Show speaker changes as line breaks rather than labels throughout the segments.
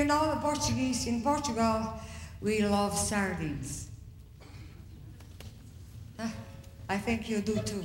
You know, the Portuguese, in Portugal, we love sardines. Ah, I think you do too.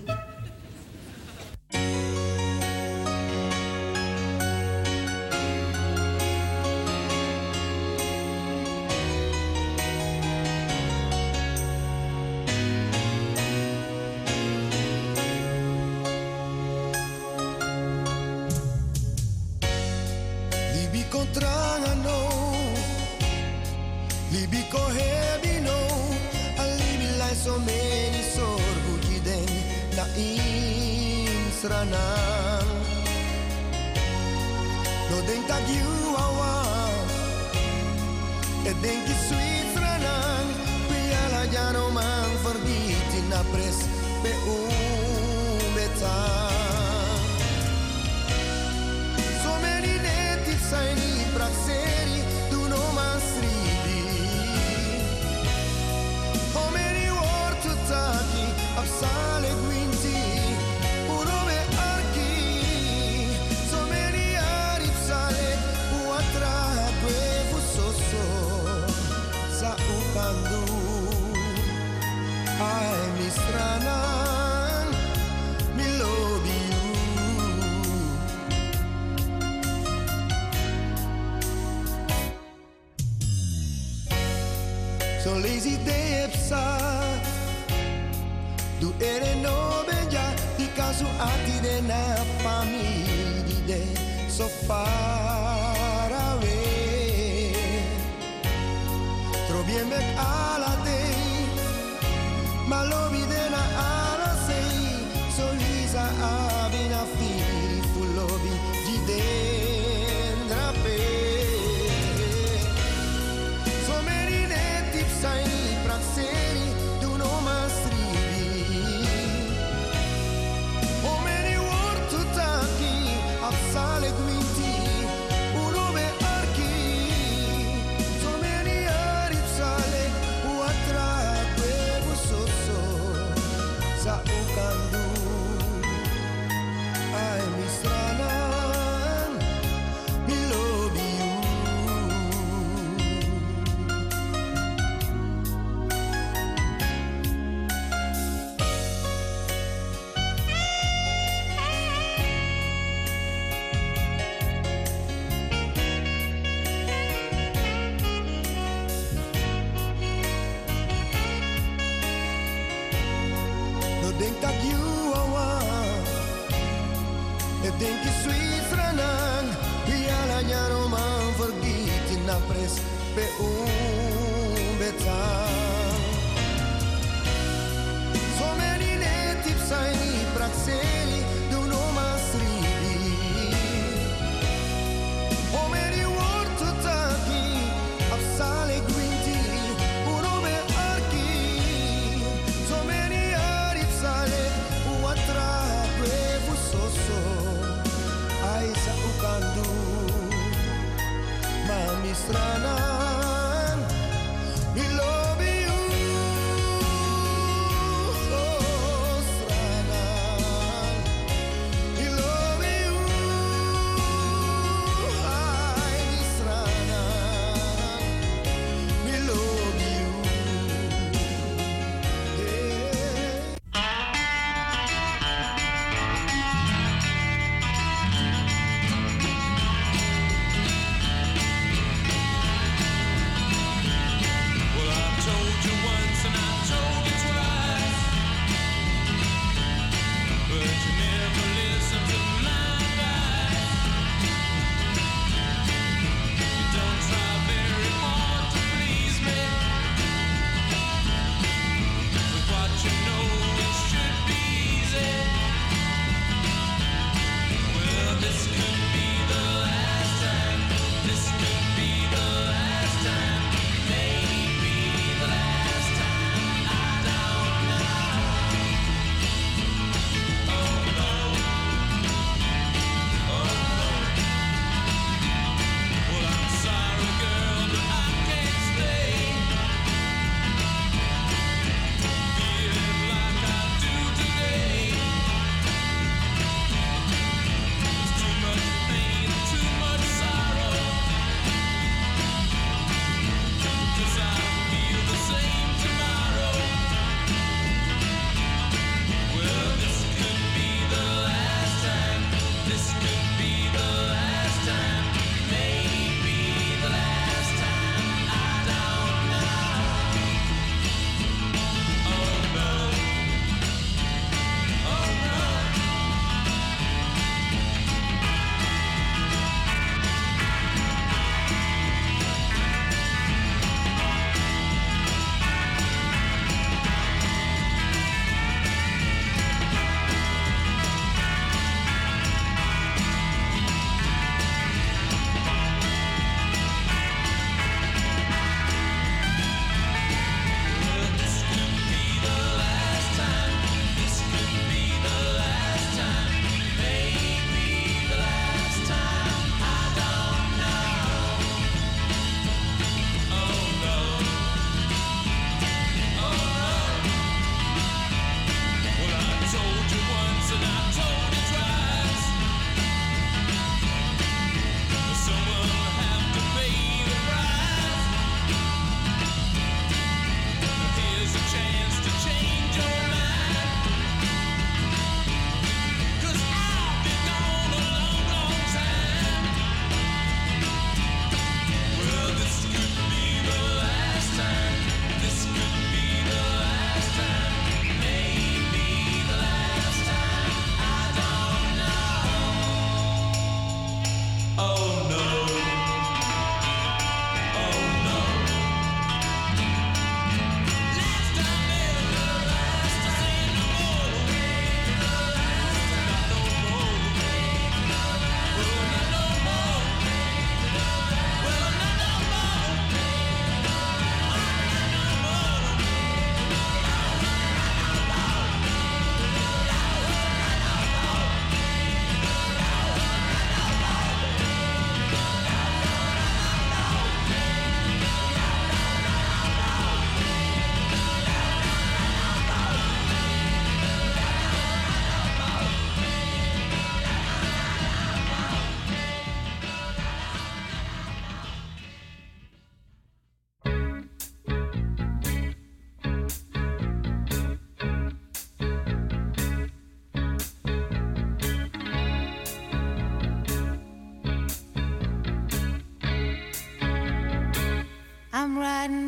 I'm riding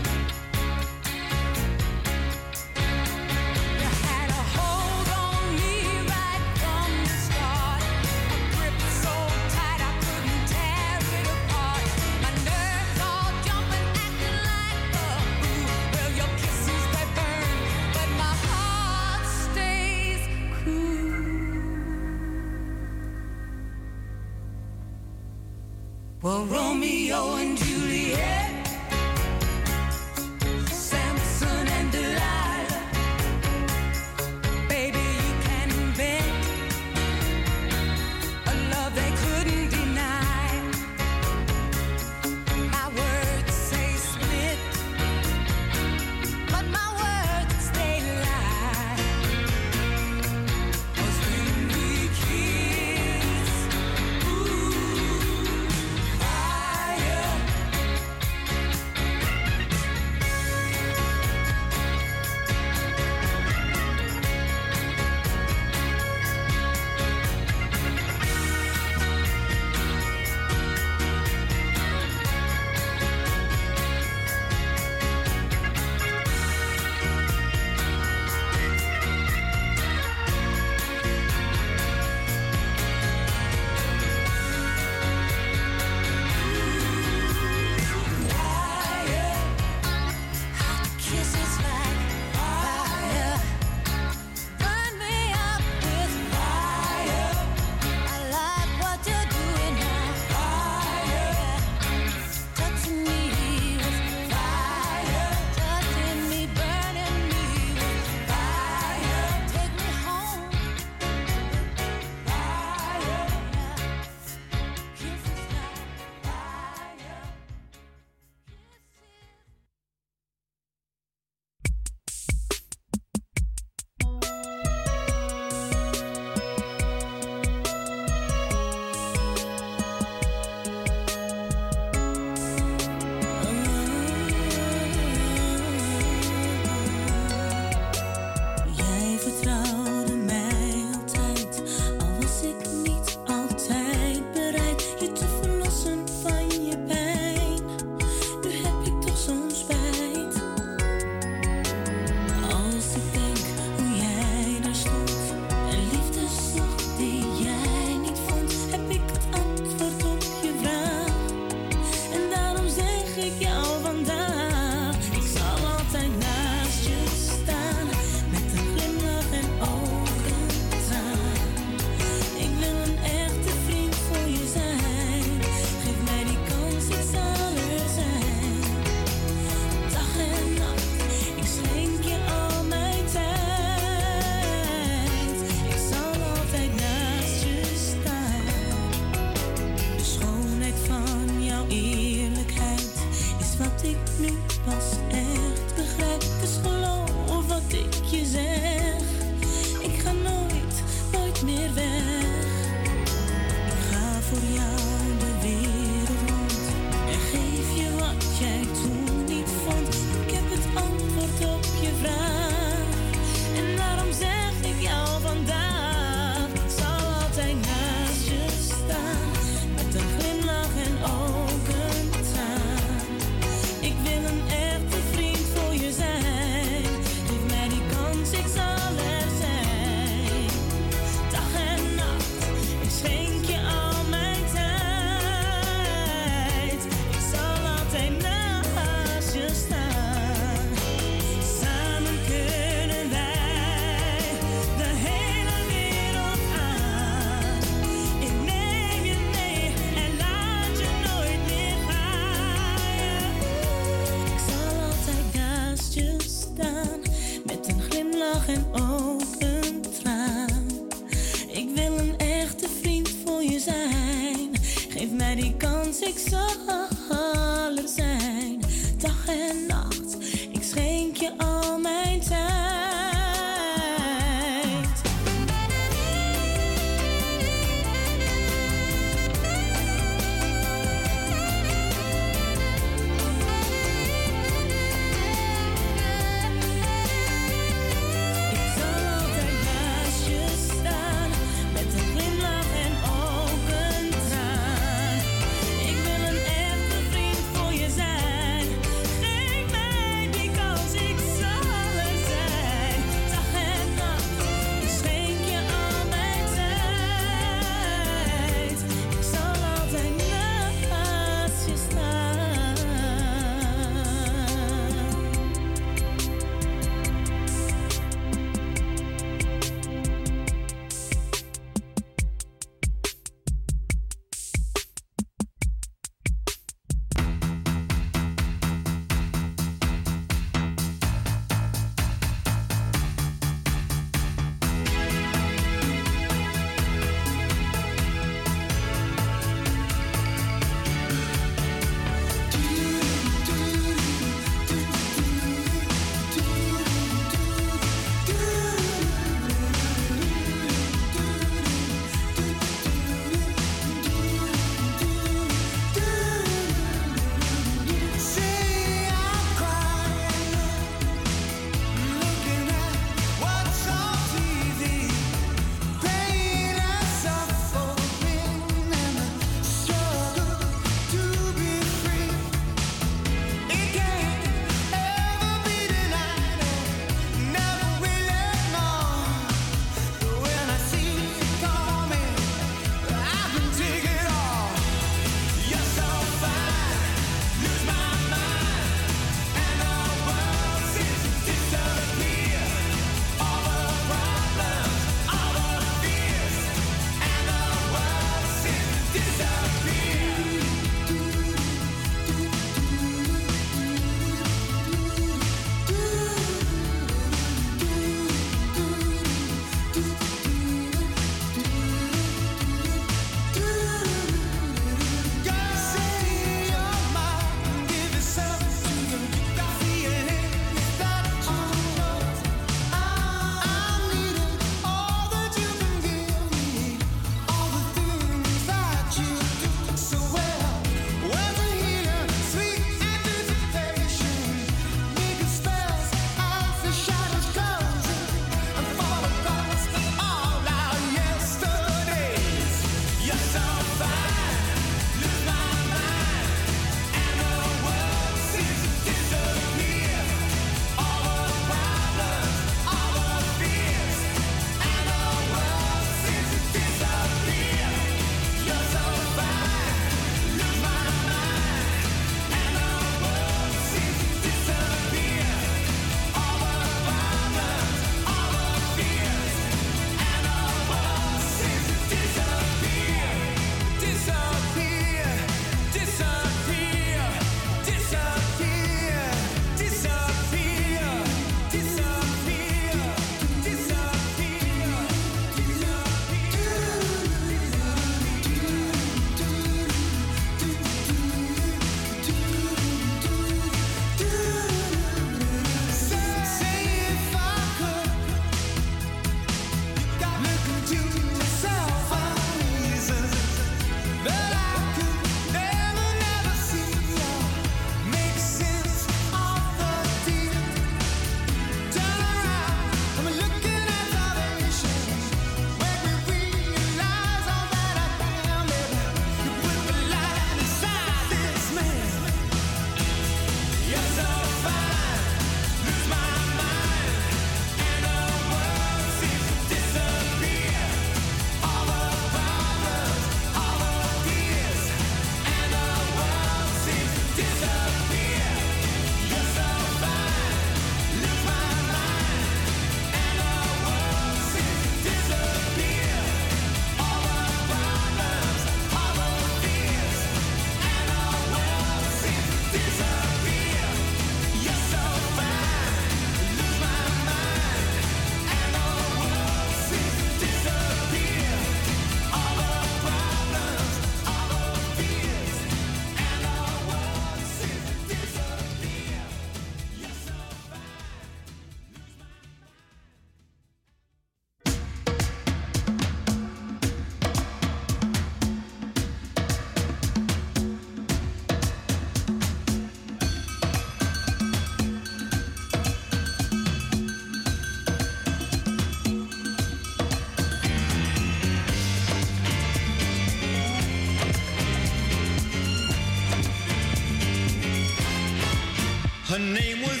Her name was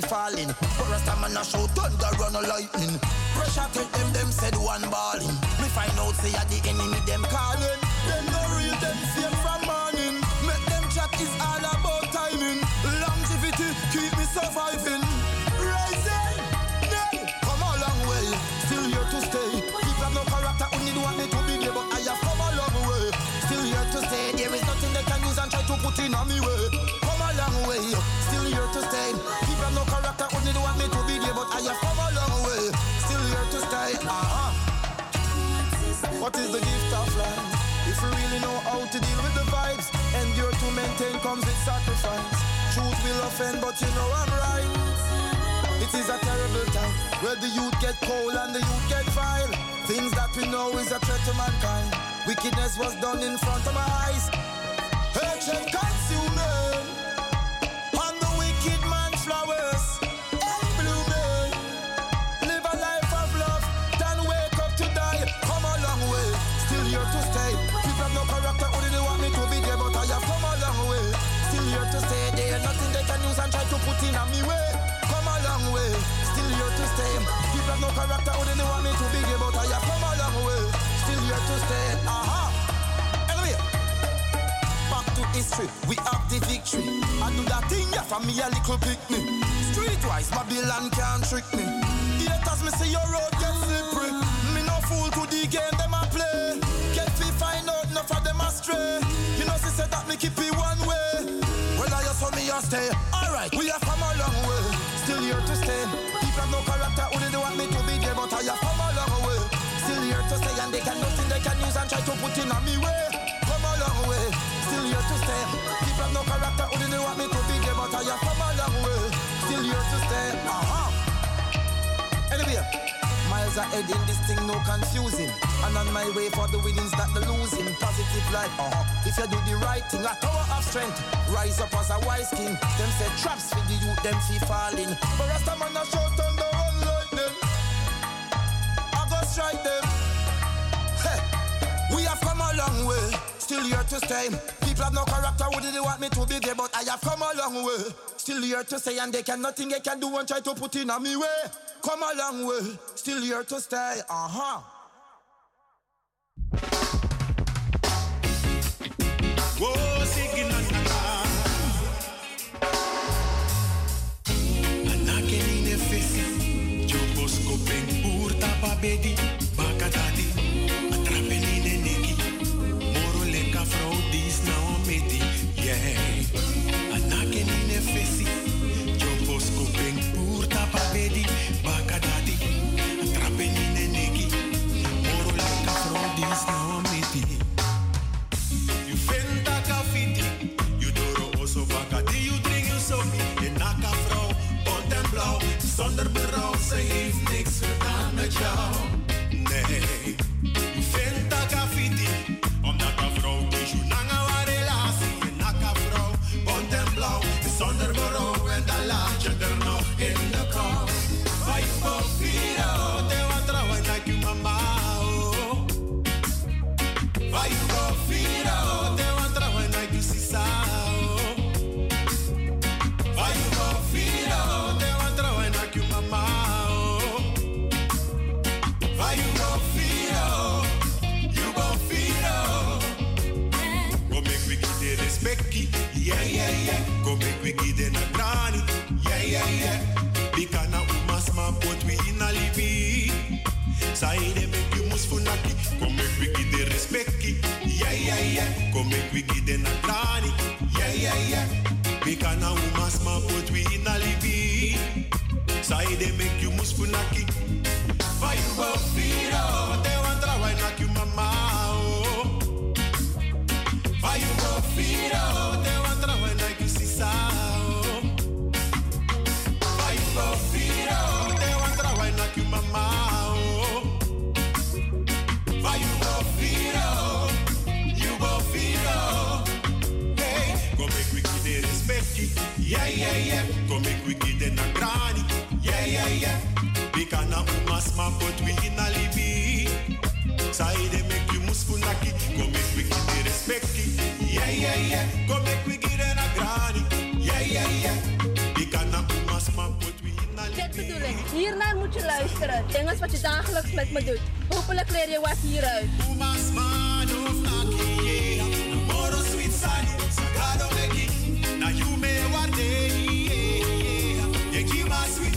fi falling. But Rasta man a show thunder run a lightning. Pressure take them, them said one balling. Me find out say a the enemy them calling. What is the gift of life? If you really know
how to deal with the vibes, endure to maintain comes with sacrifice. Truth will offend, but you know I'm right. It is a terrible time where the youth get cold and the youth get vile. Things that we know is a threat to mankind. Wickedness was done in front of my eyes. Urgent for me a little pick me. Streetwise, Babylon can't trick me. Haters, me see your road get slippery. Me no fool to the game them a play. Get me find out enough of them astray. You know, she said that me keep it one way. Well, I just saw me a stay. Alright, we have come a long way. Still here to stay. People have no character, who they want me to be there, but I have come a long way. Still here to stay, and they can nothing they can use and try to put in on me way. Anyway, miles ahead in this thing, no confusing. And on my way for the winnings that the losing. Positive life, uh-huh. If you do the right thing, a tower of strength. Rise up as a wise king. Them say traps for the youth, them fee falling. But Rasta man a shout on the like them. I go strike them. Hey, we have come a long way. Still here to stay. People have no character, would they want me to be there? But I have come a long way. Still here to stay, and they can nothing they can do and try to put in on me way. Come a long way. Still here to stay. Uh huh.
We give the granny, yeah yeah yeah. Bikana umas ma put we in a libi. Saide make you mus funaki. Vai put we in a libi. Saide make you mus funaki, go make we give the respect, yeah yeah yeah. Go make we give the na granny, yeah yeah yeah. Bikana umas ma put we in a
Dit bedoel ik. Hiernaar moet je luisteren. Dingen wat je dagelijks met me doet. Hopelijk leer je wat hieruit.
Umas man of naki, yeah. Moro sweet sani, sagado meki. Na you me wate, yeah. Yeki ma sweet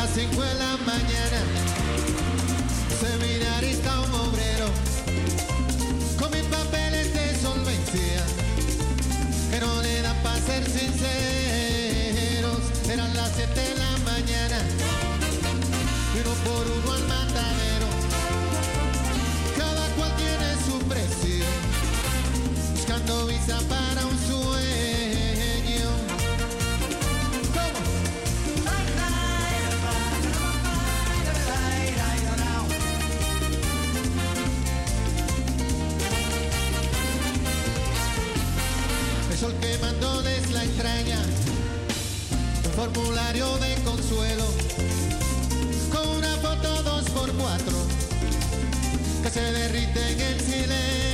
las cinco de la mañana. una entraña, un formulario de consuelo, con una foto dos por cuatro. Que se derrite en
el silencio.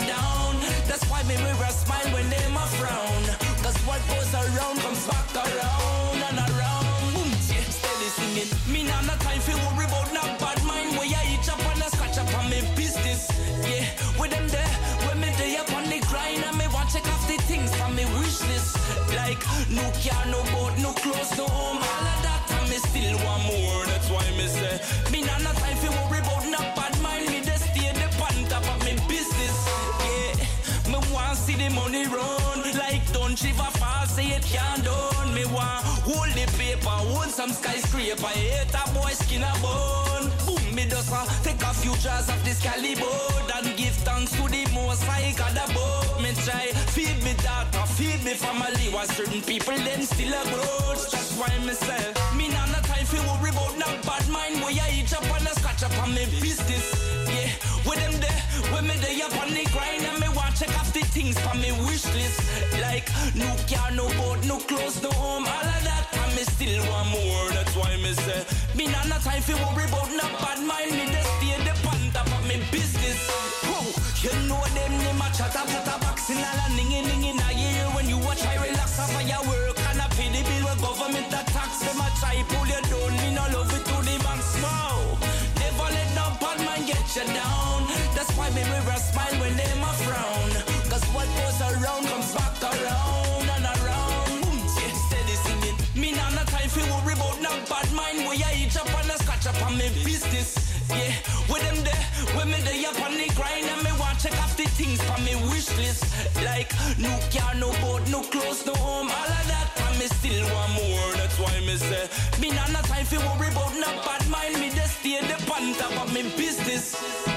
Mind down. That's why me wear a smile when them a frown. Cause what goes around comes back around and around. Boom, yeah, steady singing. Me nah no time for worry about no bad mind. Where you each up and a scratch up on me business. Yeah, with them there, when me day up on the grind and me want check off the things from me wish list. Like no car, no boat, no clothes, no home, money run like don't shiver fall. Say it can't done. Me want hold the paper, hold some skyscraper. Hate a boy skin a bone. Boom, me just uh, take a few jars of this caliber and give thanks to the most high God above. Me try feed me daughter, feed me family. While certain people them still a grudge. That's why me say me nah no time for worry about no bad mind. Where you each up and a scratch up on me business. Yeah, with them there, when me there up on the grind and me want check off the things from me wish list. Like no car, no boat, no clothes, no home, all of that. And me still want more. That's why me say me nah no time for worry about no bad mind. Me just stay the pan top of me business. Whoa, you know them them a chatter chatter boxing a when me there up on the grind and me want check off the things from me wish list. Like no car, no boat, no clothes, no home, all of that. And me still want more. That's why me say me nah no time for worry about no bad mind. Me just stay the pan top of me business.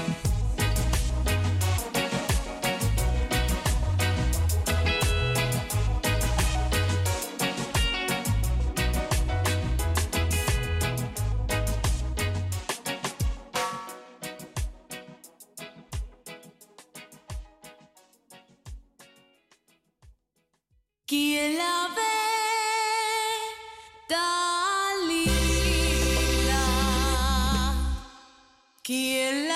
¿Quién la ve? Dalila. ¿Quién la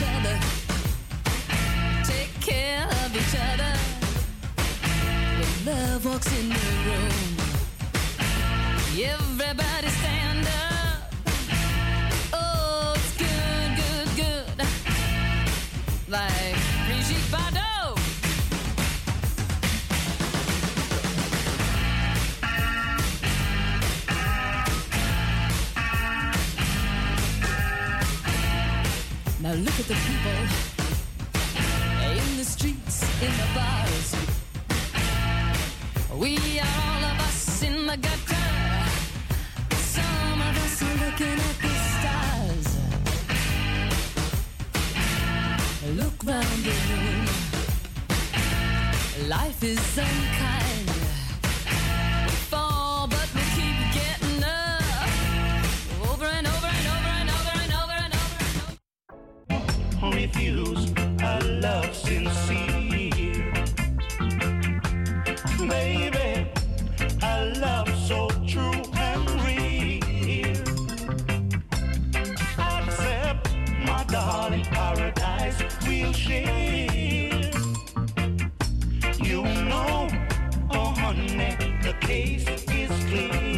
each other.
You know, oh honey, the case is clear.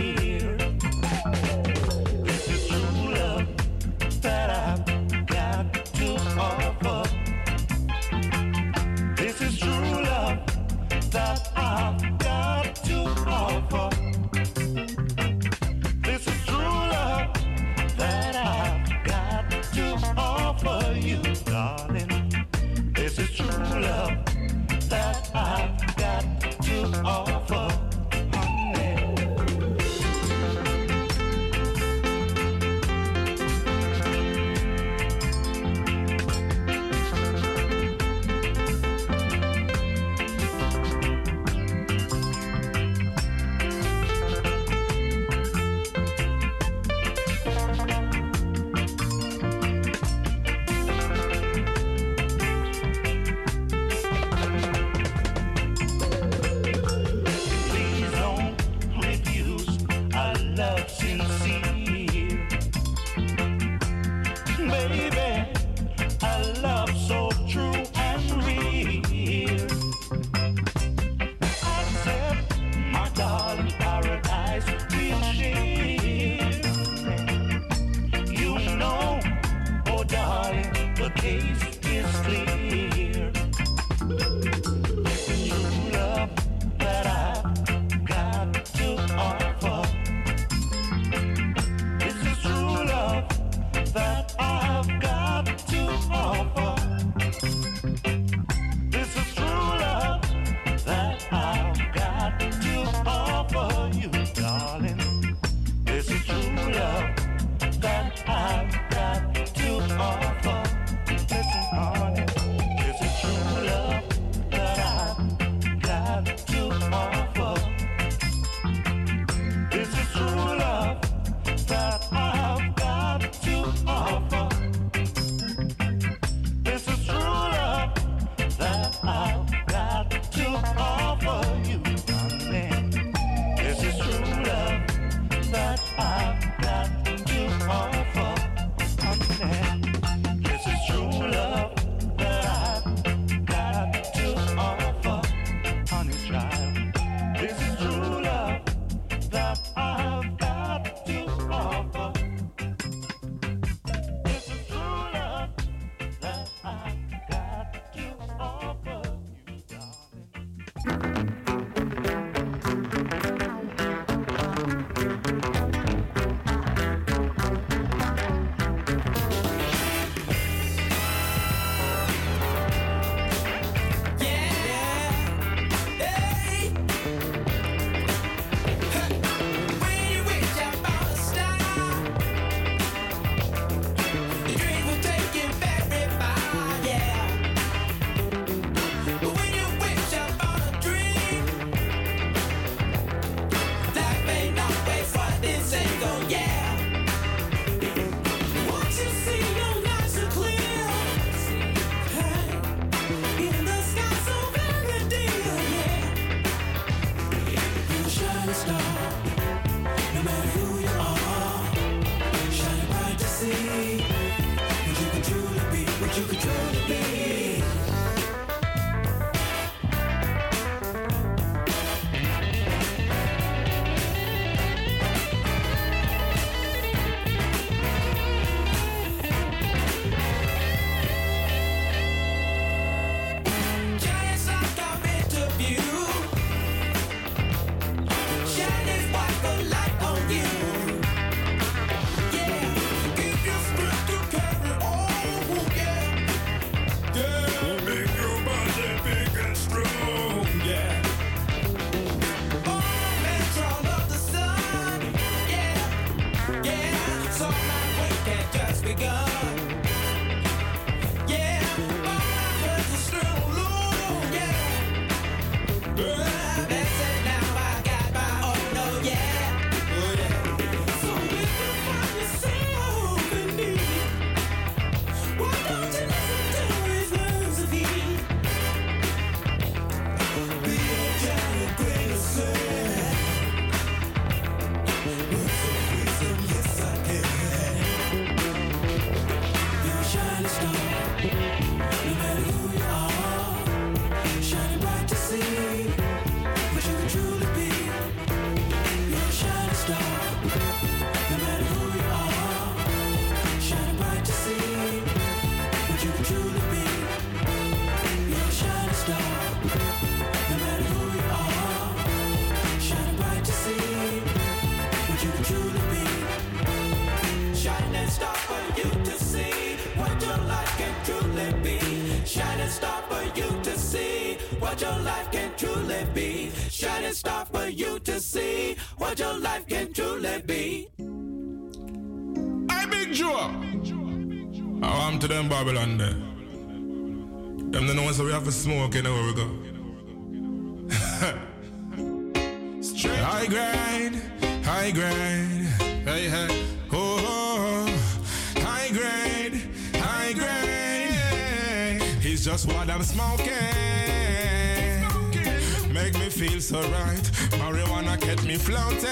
Me feel so right. Marijuana kept me floating.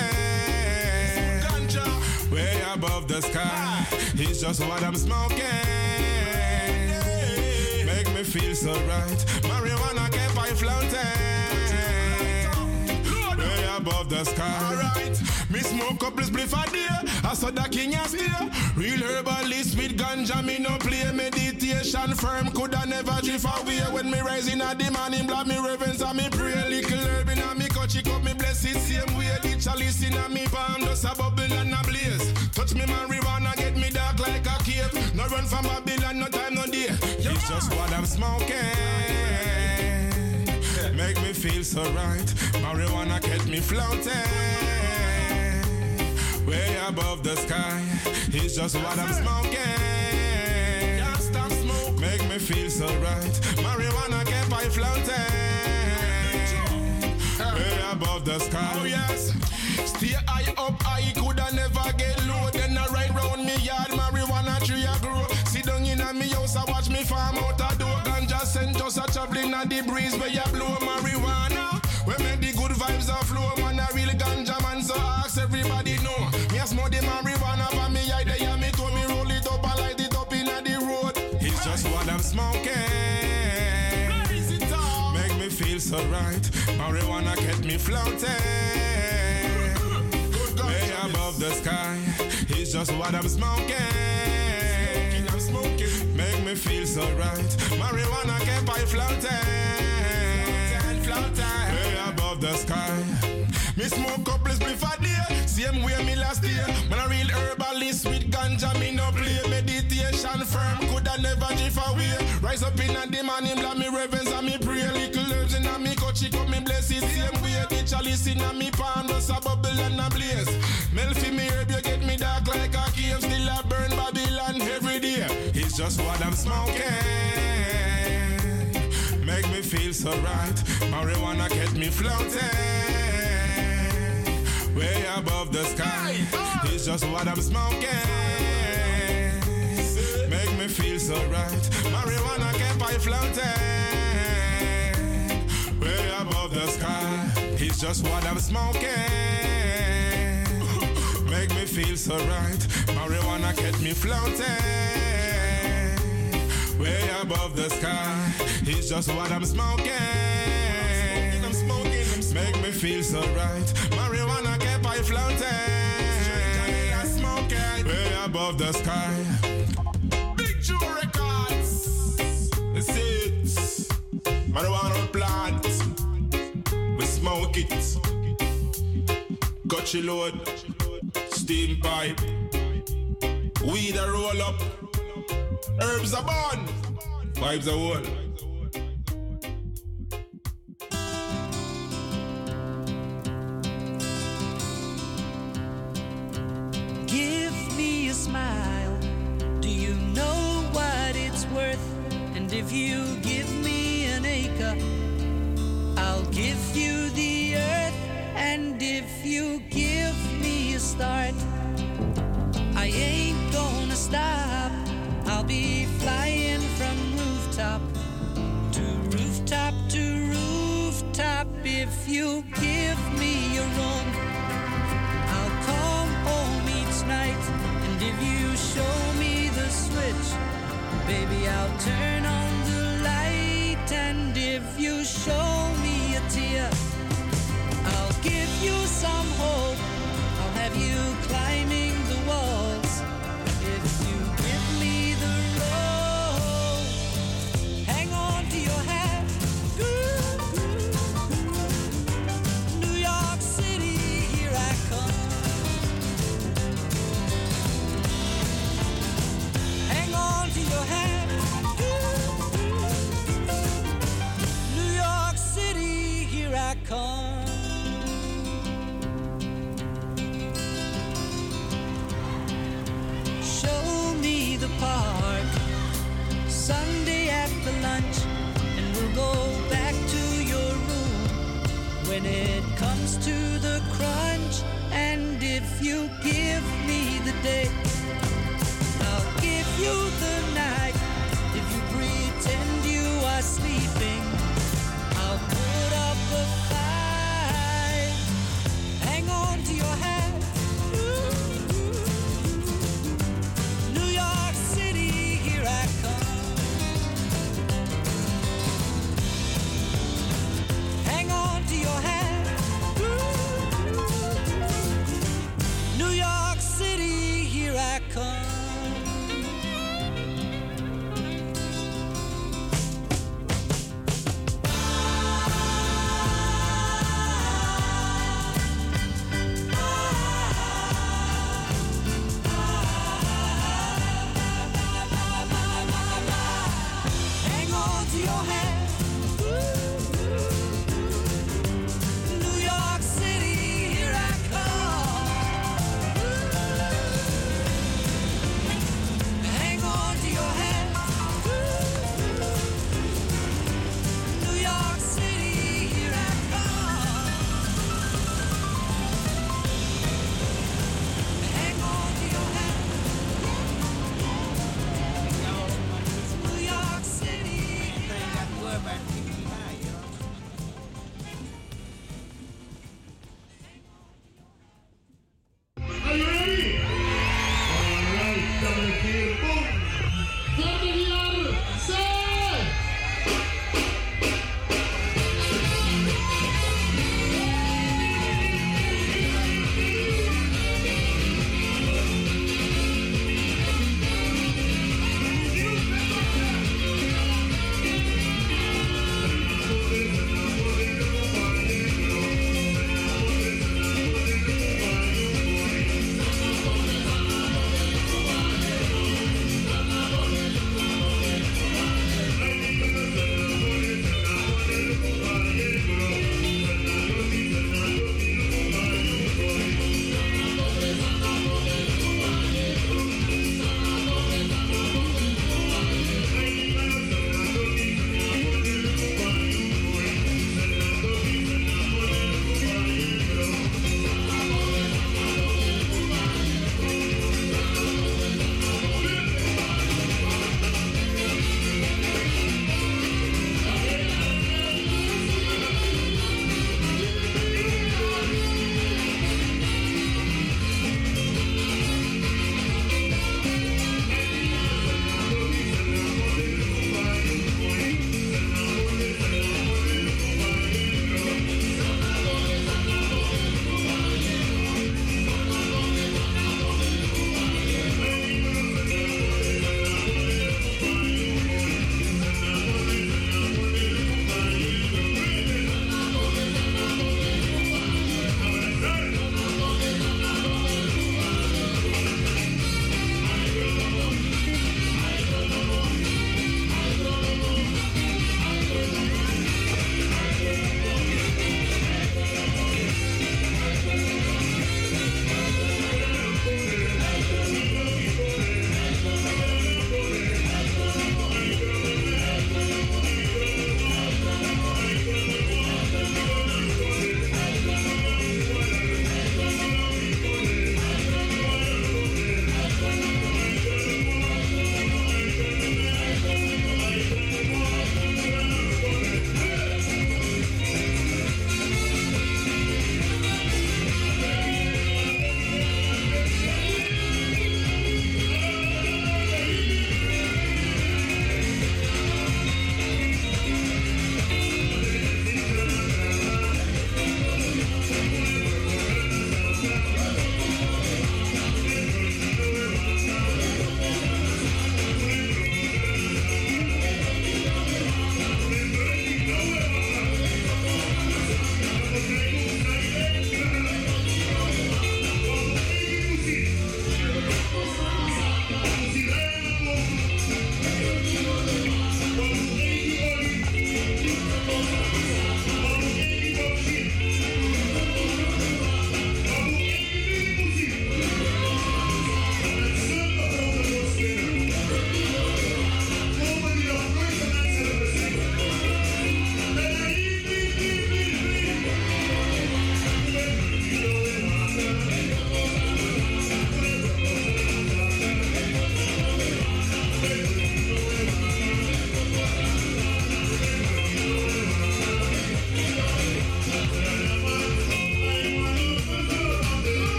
Ganja, way above the sky. It's just what I'm smoking. Make me feel so right. Marijuana kept me floating. Way above the sky. Alright, me smoke couple spliff a day. I saw the king a stay. Real herbalist with ganja, me no play meditation firm. Coulda never drift away when me rise in a the morning. Blood me reverence and me pray. Little chick up me bless it same way. The chalice in a me palm, just a bubble and a blaze. Touch me marijuana, get me dark like a cave. No run from Babylon, no time, no day. It's just what I'm smoking. Make me feel so right. Marijuana get me floating. Way above the sky. It's just what I'm smoking. Can't stop smoke. Make me feel so right. Marijuana get me floating. Way above the sky. Oh yes. Stay high up, I coulda never get low. Then I ride round me yard, marijuana tree a grow. Sit down in a me house, I watch me farm out a door. Ganja scent just a traveling at the breeze where you blow marijuana. We make the good vibes a flow, man a real ganja man. So ask everybody so right. Marijuana kept me floating. Way above the sky. It's just what I'm smoking. I'm smoking. Make me feel so right. Marijuana kept me floating. Floating. Way above the sky. Me smoke couple spliff a day. Same way me last year. Man a real herbalist with ganja. Me no play meditation firm. Never drift away. Rise up in a the morning, blow me reverence and me pray. Little herbs in a me cut, chick up me bless it. Same way the chalice in a me palm, just a bubble and a blaze. Mel fi me herb, you get me dark like a cave. Still a burn Babylon every day. It's just what I'm smoking. Make me feel so right. Marijuana kept me floating. Way above the sky. Ah. It's just what I'm smoking. Make me feel so right. Marijuana kept me floating. Way above the sky. It's just what I'm smoking. Make me feel so right. Marijuana kept me floating. Way above the sky. It's just what I'm smoking. I'm smoking, I'm smoking. Make me feel so right. Marijuana kept me floating. Way above the sky. Gotcha load. Steam pipe. Weed a roll up. Herbs are born. Vibes are whole.
If you give me an acre, I'll give you the earth. And if you give me a start, I ain't gonna stop. I'll be flying from rooftop to rooftop to rooftop. If you give me a room, I'll come home each night. And if you show me the switch, baby, I'll turn on it comes to the crunch. And if you give me the day, I'll give you the night. If you pretend you are sleeping,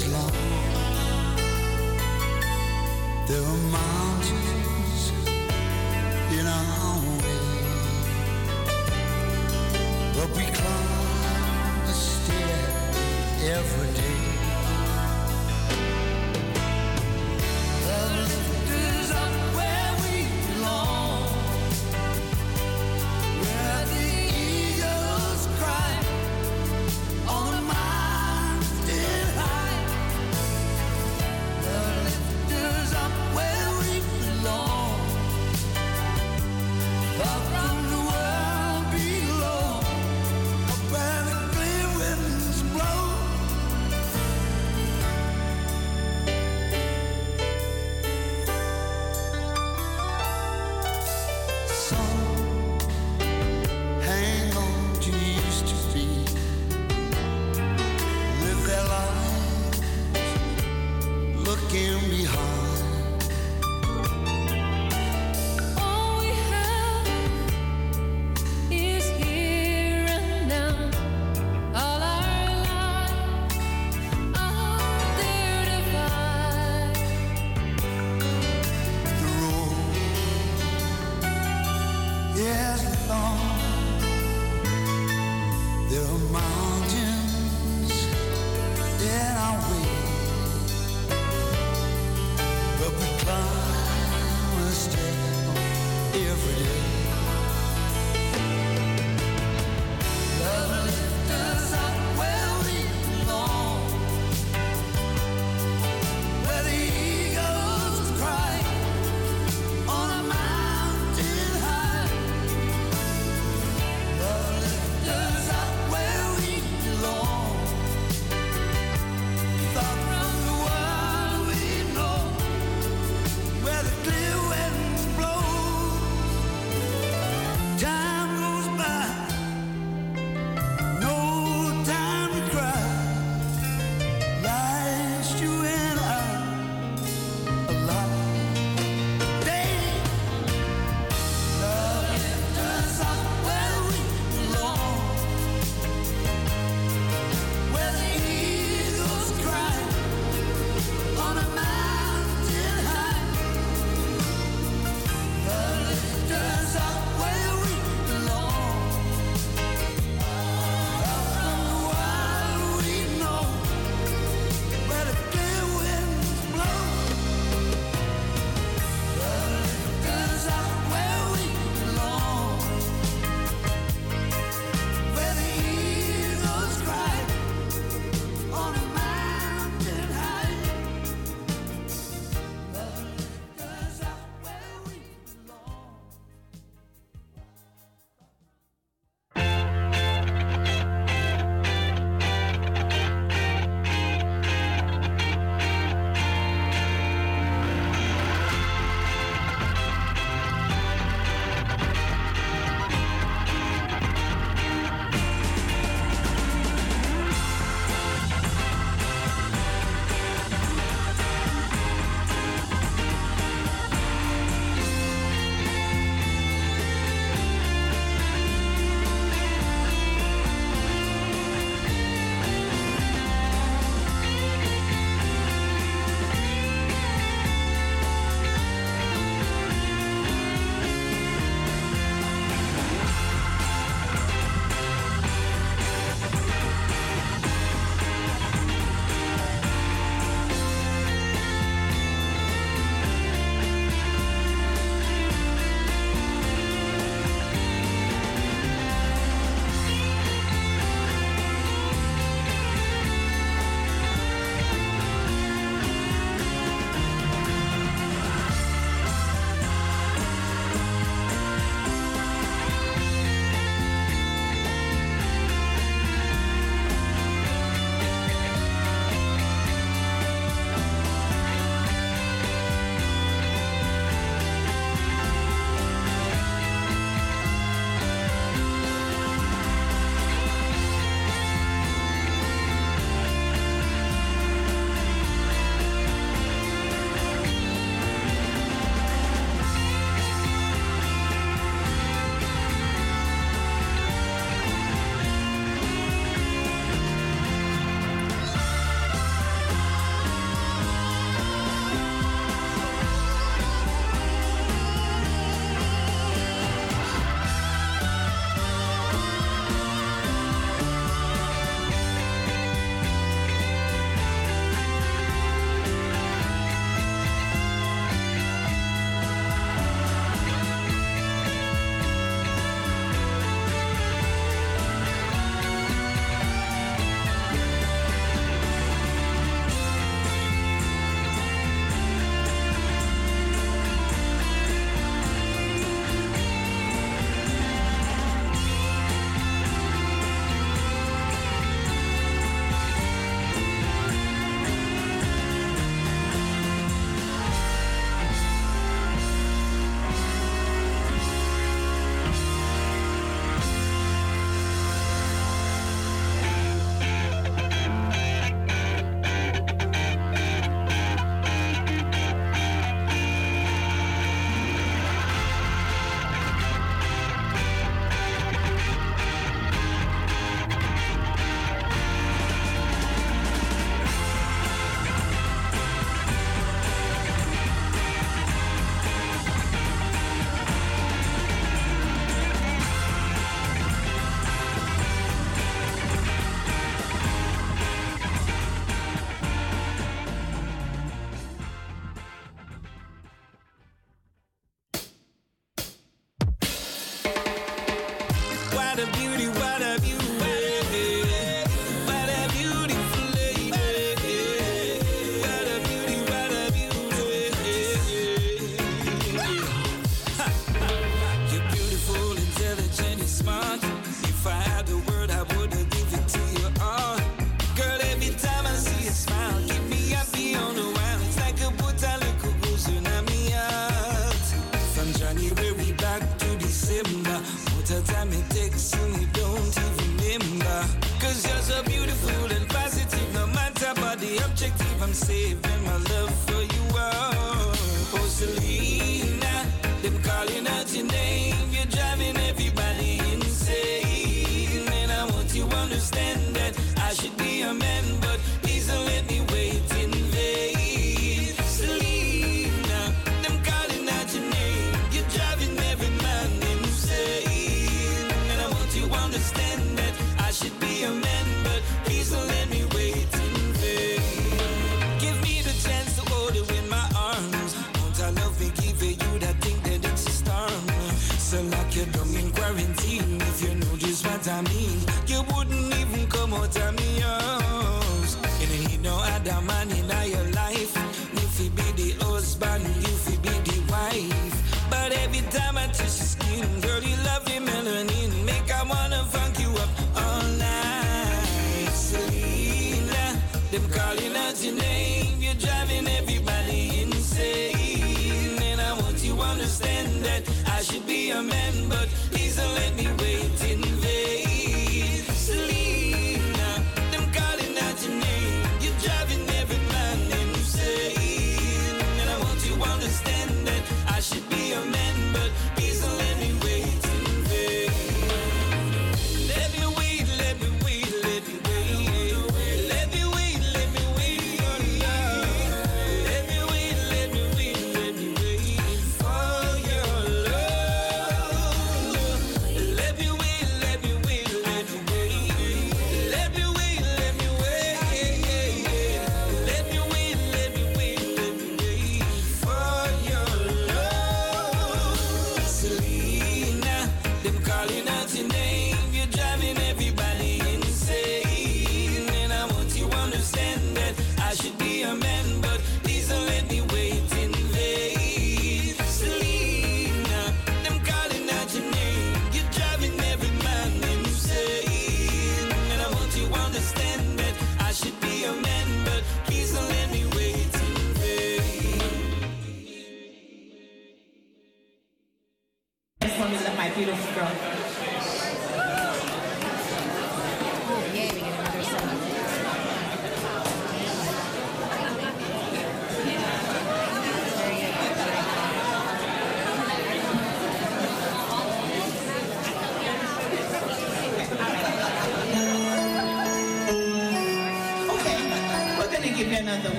is long.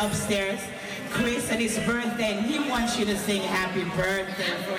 upstairs. Chris and his birthday, and he wants you to sing happy birthday for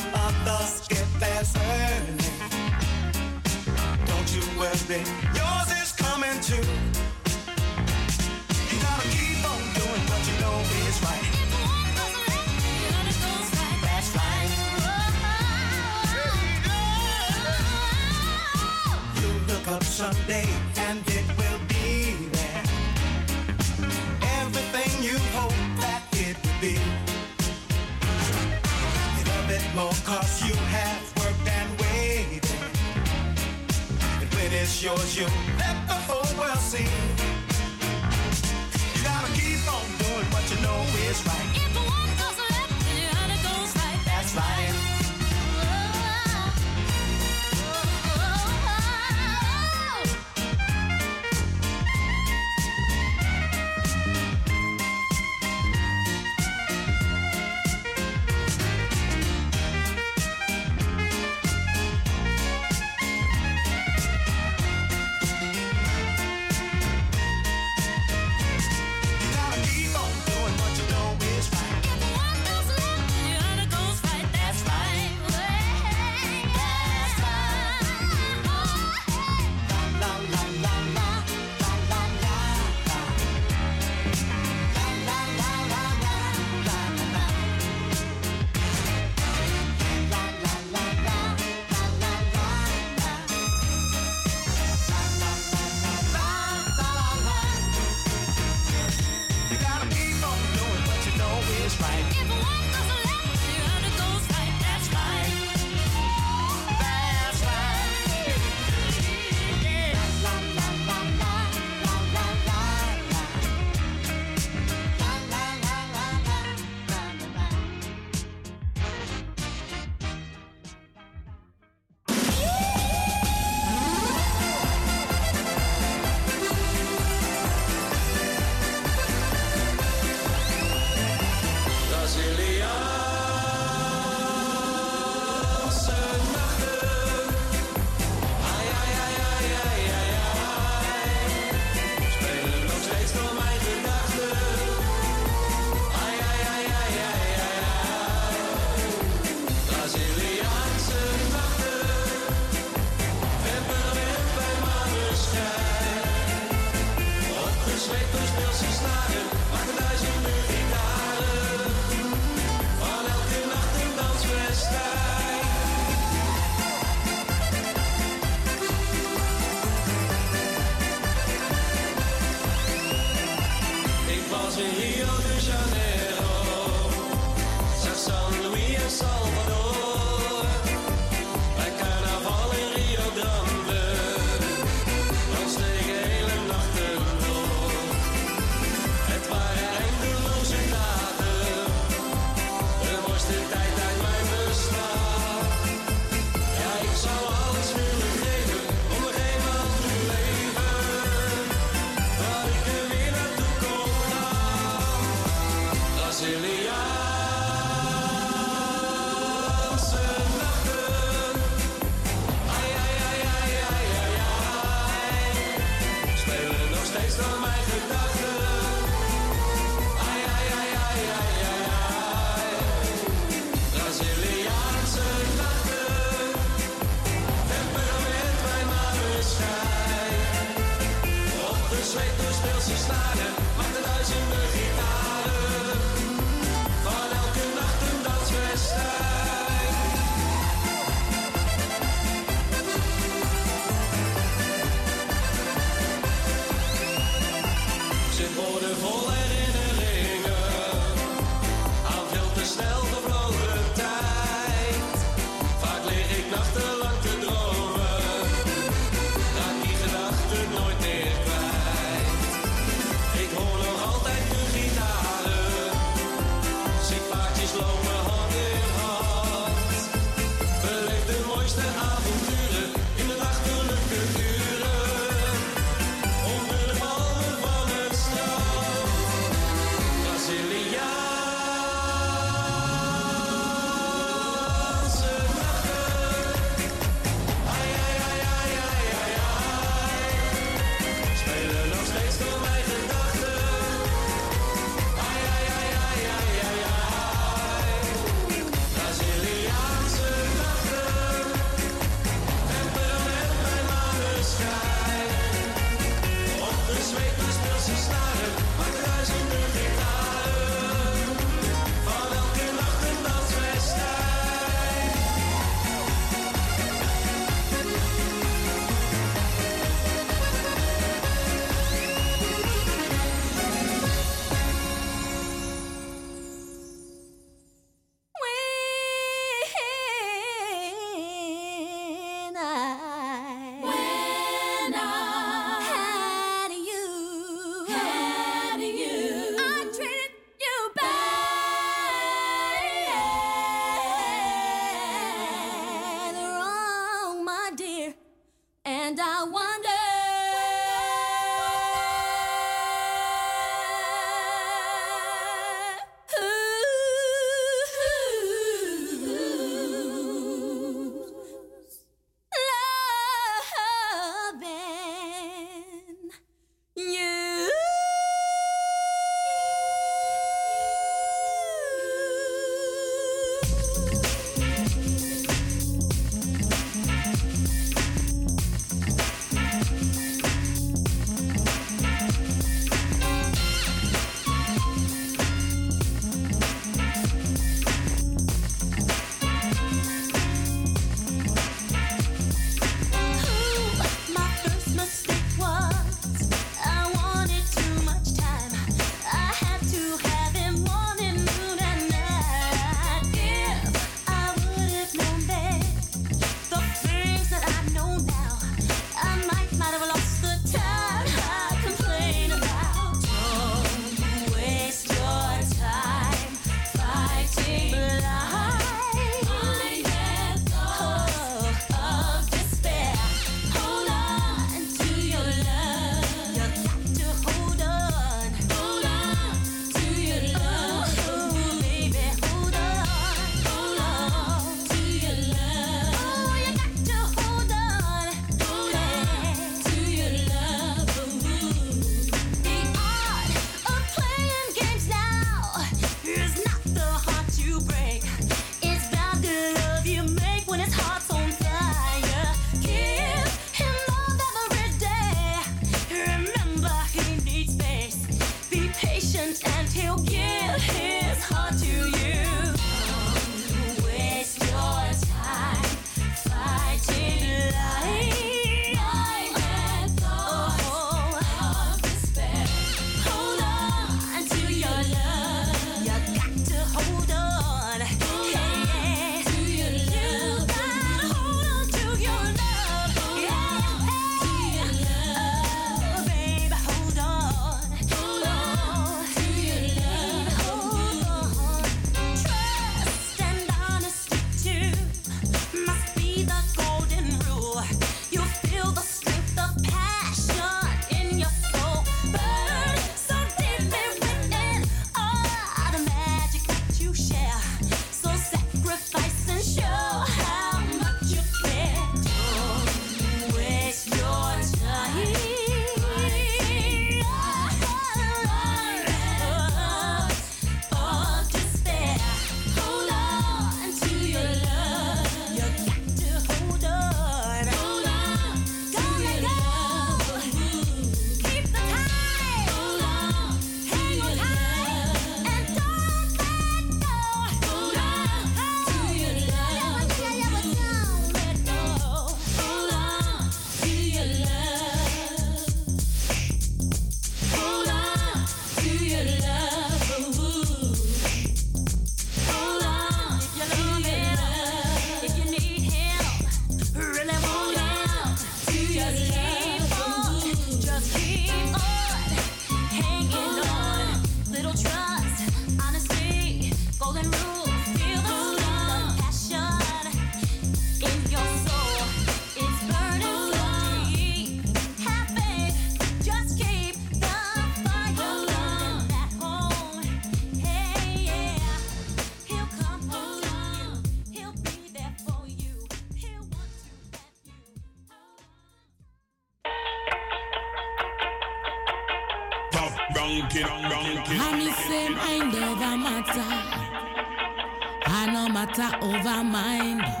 matter over mind.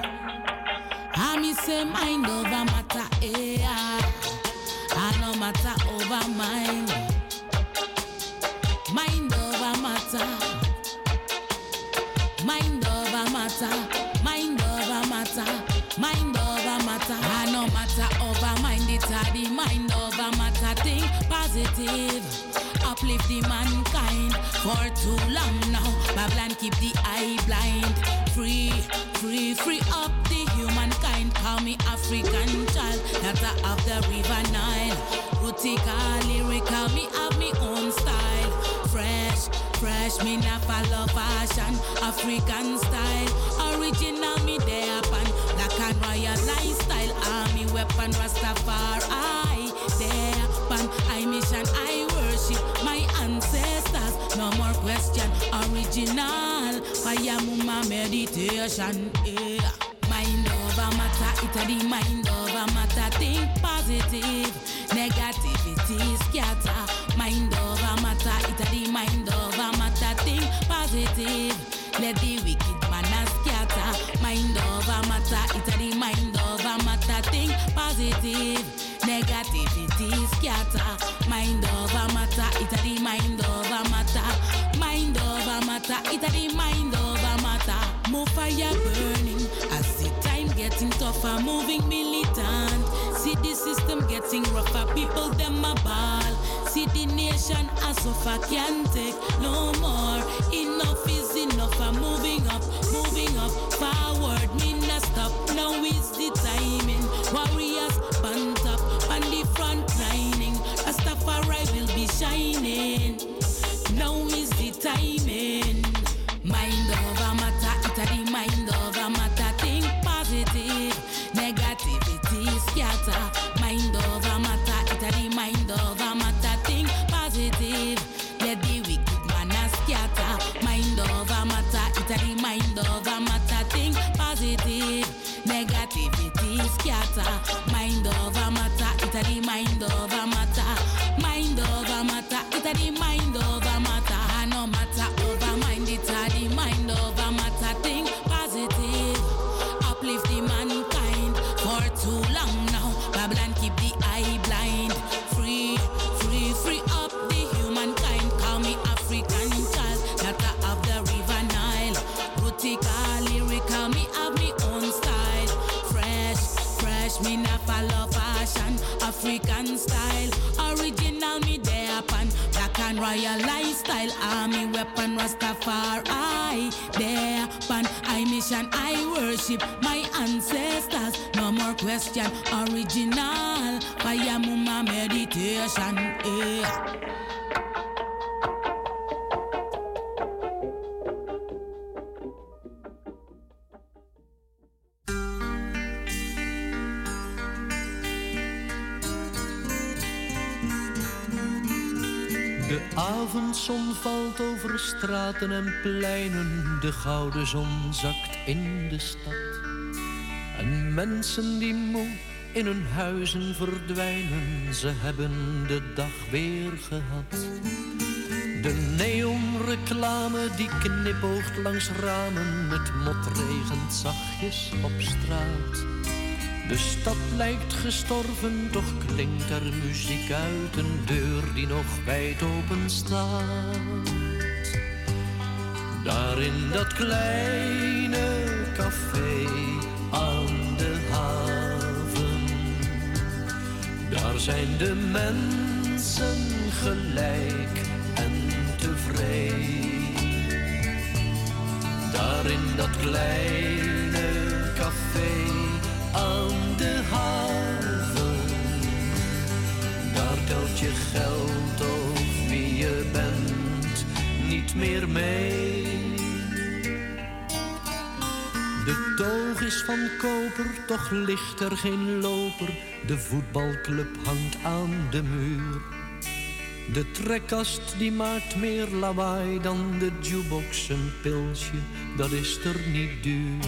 A the mind over matter. Think positive, negativity scatter. Mind over matter, it a the mind over matter. Think positive, let the wicked man a scatter. Mind over matter, it a the mind over matter. Think positive, negativity scatter. Mind over matter, it a the mind over matter. Mind over matter, it a the mind over matter. More fire tougher, moving militant. See the system getting rougher, people them a ball. See the nation as suffer can't take no more. Enough is enough. I'm moving up, moving up, forward. Me not stop. Now is the timing. Warriors band up on the front lining. Rastafari will be shining. Now is the timing. Royal lifestyle. Army weapon Rastafari. There upon I mission, I worship my ancestors. No more question, original. Fire muma meditation. Yeah.
Avondzon valt over straten en pleinen, de gouden zon zakt in de stad. En mensen die moe in hun huizen verdwijnen, ze hebben de dag weer gehad. De neonreclame die knipoogt langs ramen, het mot regent zachtjes op straat. De stad lijkt gestorven, toch klinkt er muziek uit een deur die nog wijd open staat. Daar in dat kleine café aan de haven, daar zijn de mensen gelijk en tevreden. Daar in dat kleine café aan de haven. Daar telt je geld of wie je bent niet meer mee. De toog is van koper, toch ligt er geen loper. De voetbalclub hangt aan de muur. De trekkast die maakt meer lawaai dan de jukebox. Een pilsje, dat is er niet duur.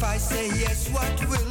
If
I say yes, what will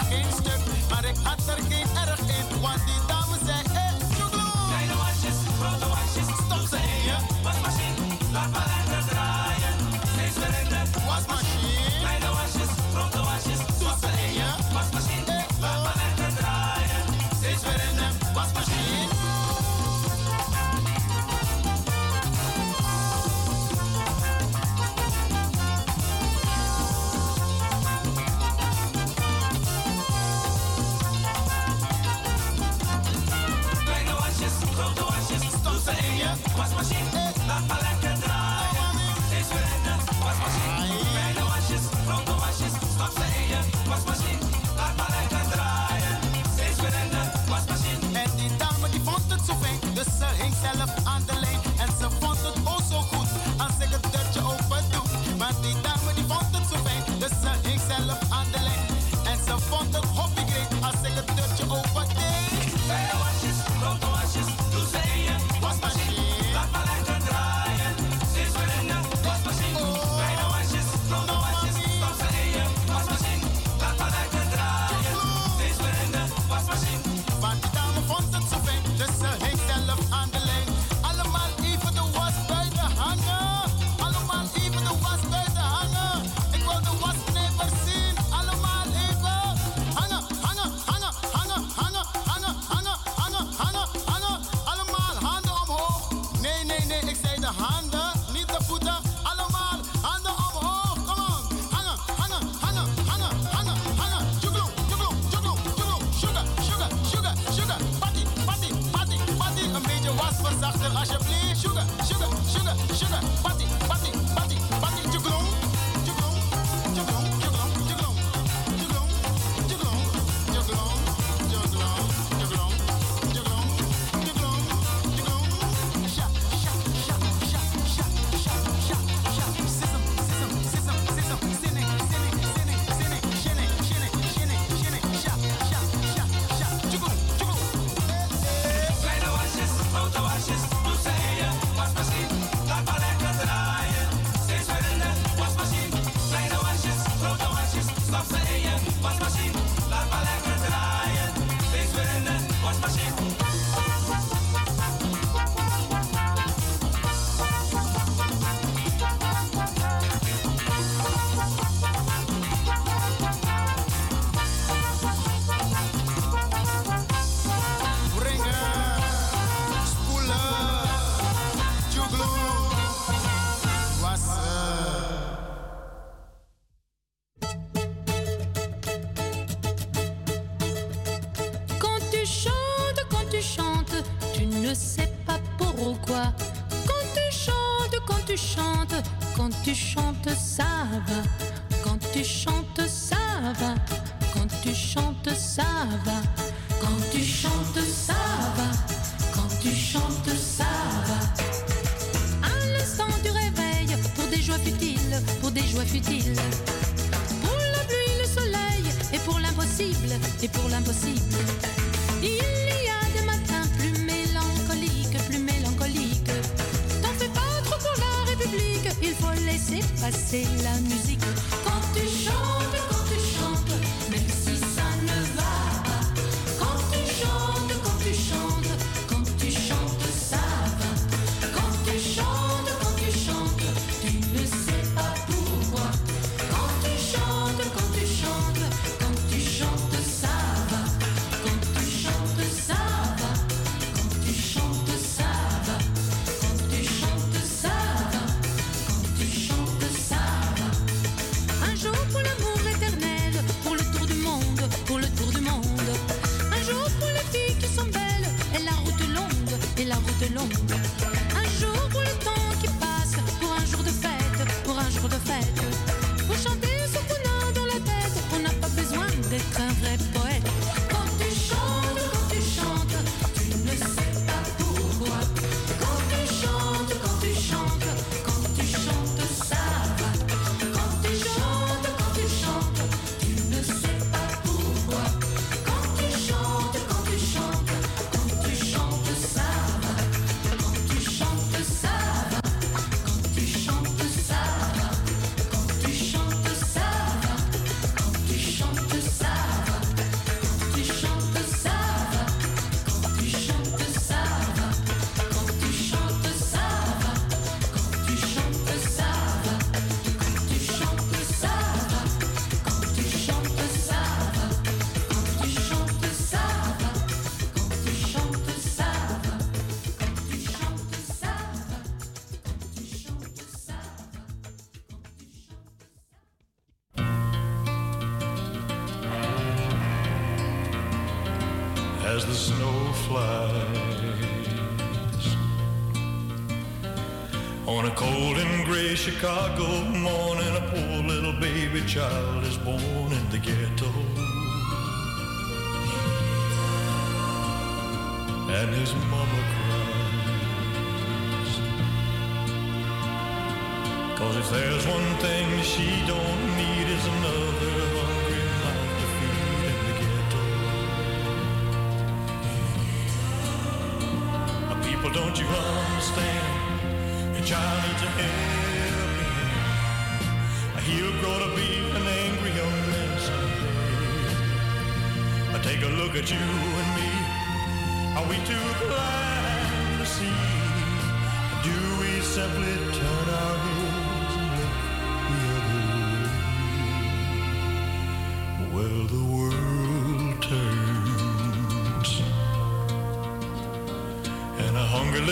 geen stuk. Maar ik had er geen erg
de
fête.
Cause there's one thing she don't need is another hungry mouth to feed in the ghetto. People, don't you understand? Your child needs a helping hand. He'll grow to be an angry young man someday. Take a look at you and me. Are we too blind to see? Do we simply